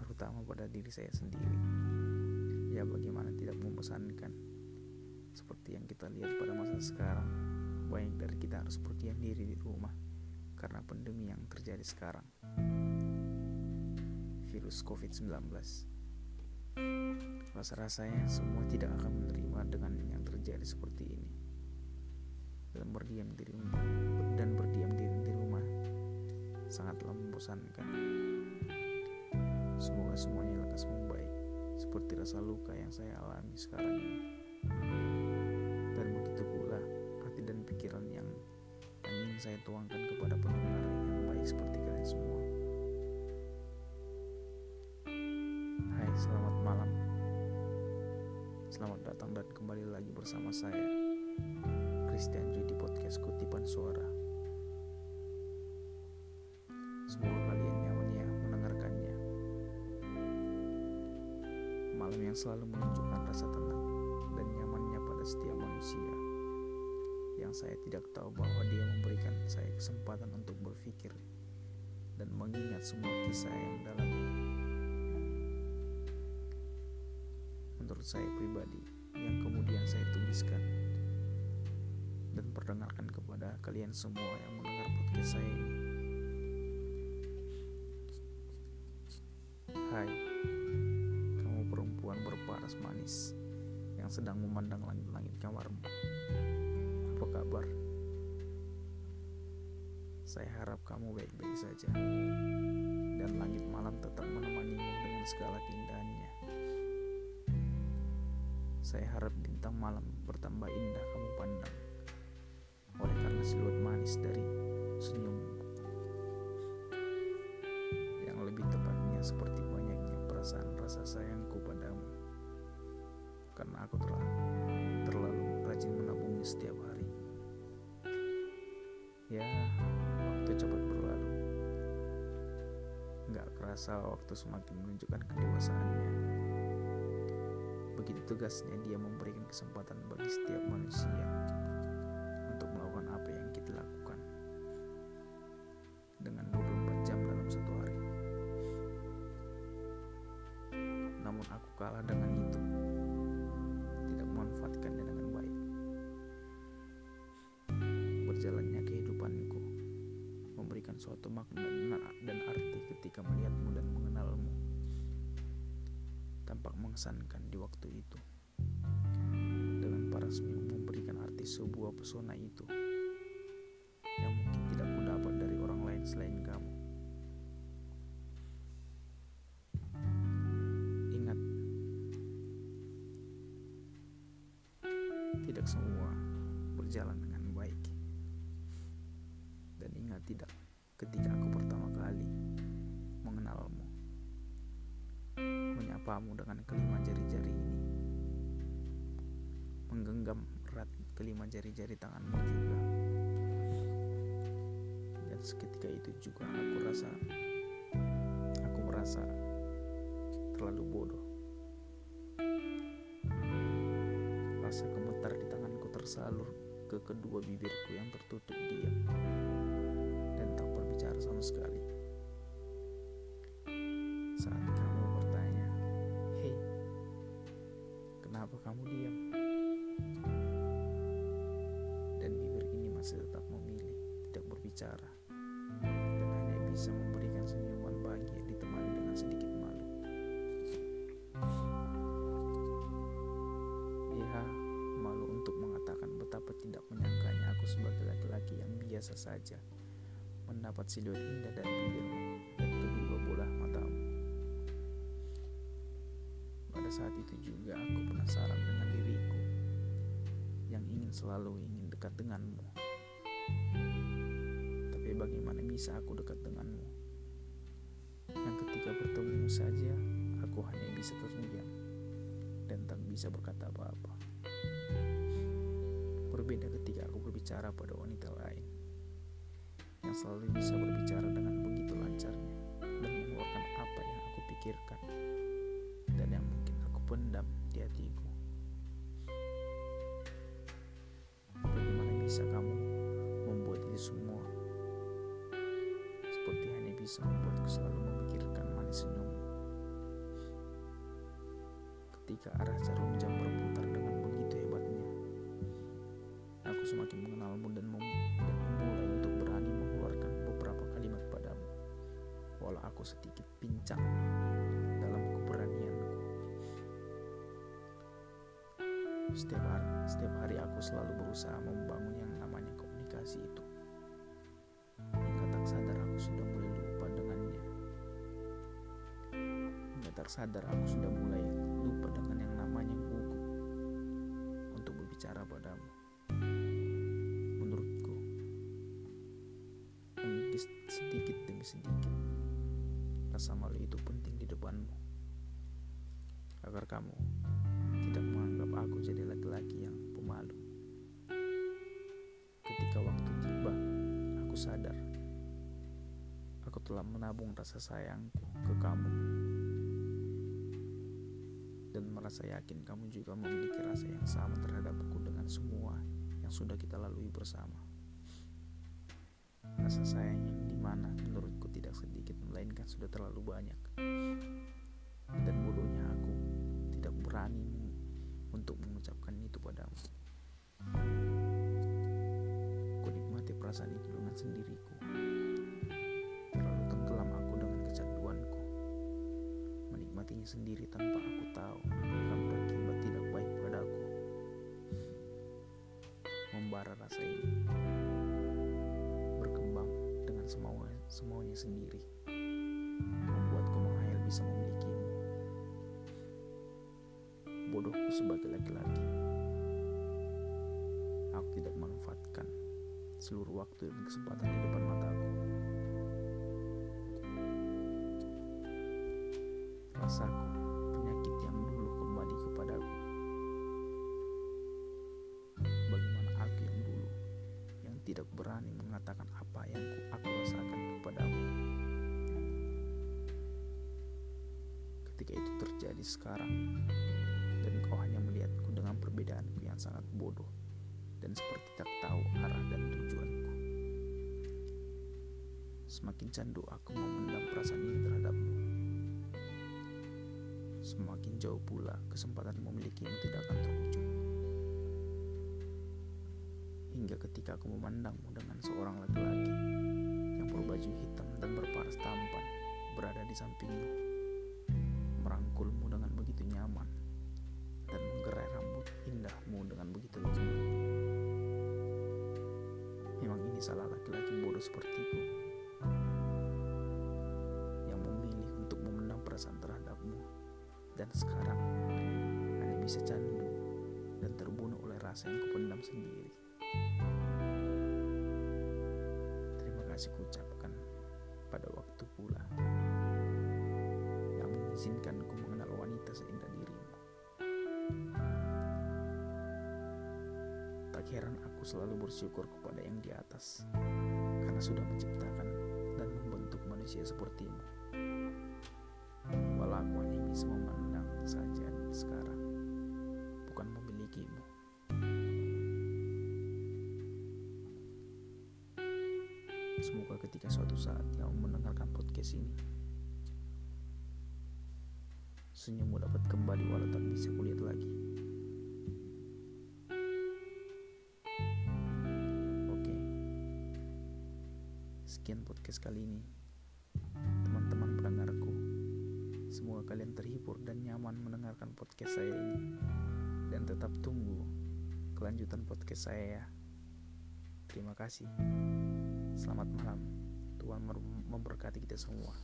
terutama pada diri saya sendiri. Ya bagaimana tidak membosankan Seperti yang kita lihat pada masa sekarang Banyak dari kita harus berdiam diri di rumah Karena pandemi yang terjadi sekarang Virus COVID-19 Rasa-rasanya semua tidak akan menerima dengan yang terjadi seperti ini Dan berdiam diri dan berdiam diri di rumah sangatlah membosankan. Semoga semuanya lekas membaik seperti rasa luka yang saya alami sekarang ini. Dan begitu pula hati dan pikiran yang, ingin saya tuangkan kepada pendengar yang baik seperti kalian semua. Hai, selamat malam. Selamat datang dan kembali lagi bersama saya, yang selalu menunjukkan rasa tenang dan nyamannya pada setiap manusia. Yang saya tidak tahu bahwa dia memberikan saya kesempatan untuk berpikir dan mengingat semua kisah yang dalam. Menurut saya pribadi, yang kemudian saya tuliskan dan perdengarkan kepada kalian semua yang mendengar podcast saya ini. Hai, berparas manis yang sedang memandang langit-langit kamarmu. Apa kabar? Saya harap kamu baik-baik saja dan langit malam tetap menemanimu dengan segala keindahannya. Saya harap bintang malam bertambah indah kamu pandang oleh karena siluet manis dari senyummu karena aku telah terlalu rajin menabungnya setiap hari. Ya, waktu cepat berlalu. Gak kerasa waktu semakin menunjukkan kedewasaannya. Begitu tegasnya dia memberikan kesempatan bagi setiap manusia untuk melakukan apa yang kita lakukan dengan 24 jam dalam satu hari. namun aku kalah dengan memberikan suatu makna dan arti ketika melihatmu dan mengenalmu. Tampak mengesankan di waktu itu. Dengan parasmu memberikan arti sebuah pesona itu yang mungkin tidak kudapat dari orang lain selain kamu. Tidak semua berjalan dengan baik. Dan ingat tidak ketika aku pertama kali mengenalmu, menyapamu dengan kelima jari-jari ini, menggenggam erat kelima jari-jari tanganmu juga. Dan seketika itu juga aku rasa, aku merasa terlalu bodoh Rasa gemetar di tanganku tersalur ke kedua bibirku yang tertutup diam sama sekali. Saat kamu bertanya, "Hei, kenapa kamu diam?" Dan bibir ini masih tetap memilih tidak berbicara dan hanya bisa memberikan senyuman bahagia ditemani dengan sedikit malu. Ya, malu untuk mengatakan betapa tidak menyangkanya aku sebagai laki-laki yang biasa saja mendapat siluet indah dari bibirmu dan kedua bola matamu. Pada saat itu juga aku penasaran dengan diriku yang ingin selalu ingin dekat denganmu. Tapi bagaimana bisa aku dekat denganmu? Yang ketika bertemu saja aku hanya bisa terdiam dan tak bisa berkata apa-apa. Berbeda ketika aku berbicara pada wanita lain yang selalu bisa berbicara dengan begitu lancarnya dan mengeluarkan apa yang aku pikirkan dan yang mungkin aku pendam di hatiku. Bagaimana bisa kamu membuat itu semua? Seperti hanya bisa membuatku selalu memikirkan manis senyummu ketika arah jarum jam berputar dengan begitu hebatnya. Aku semakin mengenalmu dan, dan aku sedikit pincang dalam keberanianku. Setiap hari, setiap hari aku selalu berusaha membangun yang namanya komunikasi itu. Hingga tak sadar aku sudah mulai lupa dengannya. Hingga tak sadar aku sudah mulai rasa malu itu penting di depanmu. Agar kamu tidak menganggap aku jadi laki-laki yang pemalu. Ketika waktu tiba, aku sadar aku telah menabung rasa sayangku ke kamu dan merasa yakin kamu juga memiliki rasa yang sama terhadapku dengan semua yang sudah kita lalui bersama. Rasa sayang yang di mana melainkan sudah terlalu banyak. Dan bodohnya aku tidak berani untuk mengucapkan itu padamu. Ku nikmati perasaan itu dengan sendiriku. Terlalu tenggelam aku dengan kecanduanku. Menikmatinya sendiri tanpa aku tahu akan berakibat tidak baik padaku. Membara rasa ini berkembang dengan semau sendiri. Membuatku menghayal bisa memilikimu bodohku sebagai laki-laki. Aku tidak memanfaatkan seluruh waktu dan kesempatan di depan mataku. Rasaku, Ketika itu terjadi sekarang, dan kau hanya melihatku dengan perbedaanku yang sangat bodoh dan seperti tak tahu arah dan tujuanku. Semakin candu aku memendam perasaan ini terhadapmu. Semakin jauh pula kesempatan memilikimu tidak akan terwujud. Hingga ketika aku memandangmu dengan seorang laki-laki yang berbaju hitam dan berparas tampan berada di sampingmu, merangkulmu dengan begitu nyaman dan menggerai rambut indahmu dengan begitu lembut. Memang ini salah laki-laki bodoh sepertiku yang memilih untuk memendam perasaan terhadapmu dan sekarang hanya bisa candu dan terbunuh oleh rasa yang kupendam sendiri. Terima kasih kucapkan pada waktu pula yang mengizinkanku Heran aku selalu bersyukur kepada yang di atas karena sudah menciptakan dan membentuk manusia sepertimu. Walau aku hanya bisa memandang saja sekarang, bukan memilikimu. Semoga ketika suatu saat kamu mendengarkan podcast ini, senyummu dapat kembali walau tak bisa kulihat lagi. Sekian podcast kali ini. Teman-teman pendengarku, semoga kalian terhibur dan nyaman mendengarkan podcast saya ini. Dan tetap tunggu kelanjutan podcast saya ya. Terima kasih. Selamat malam. Tuhan memberkati kita semua.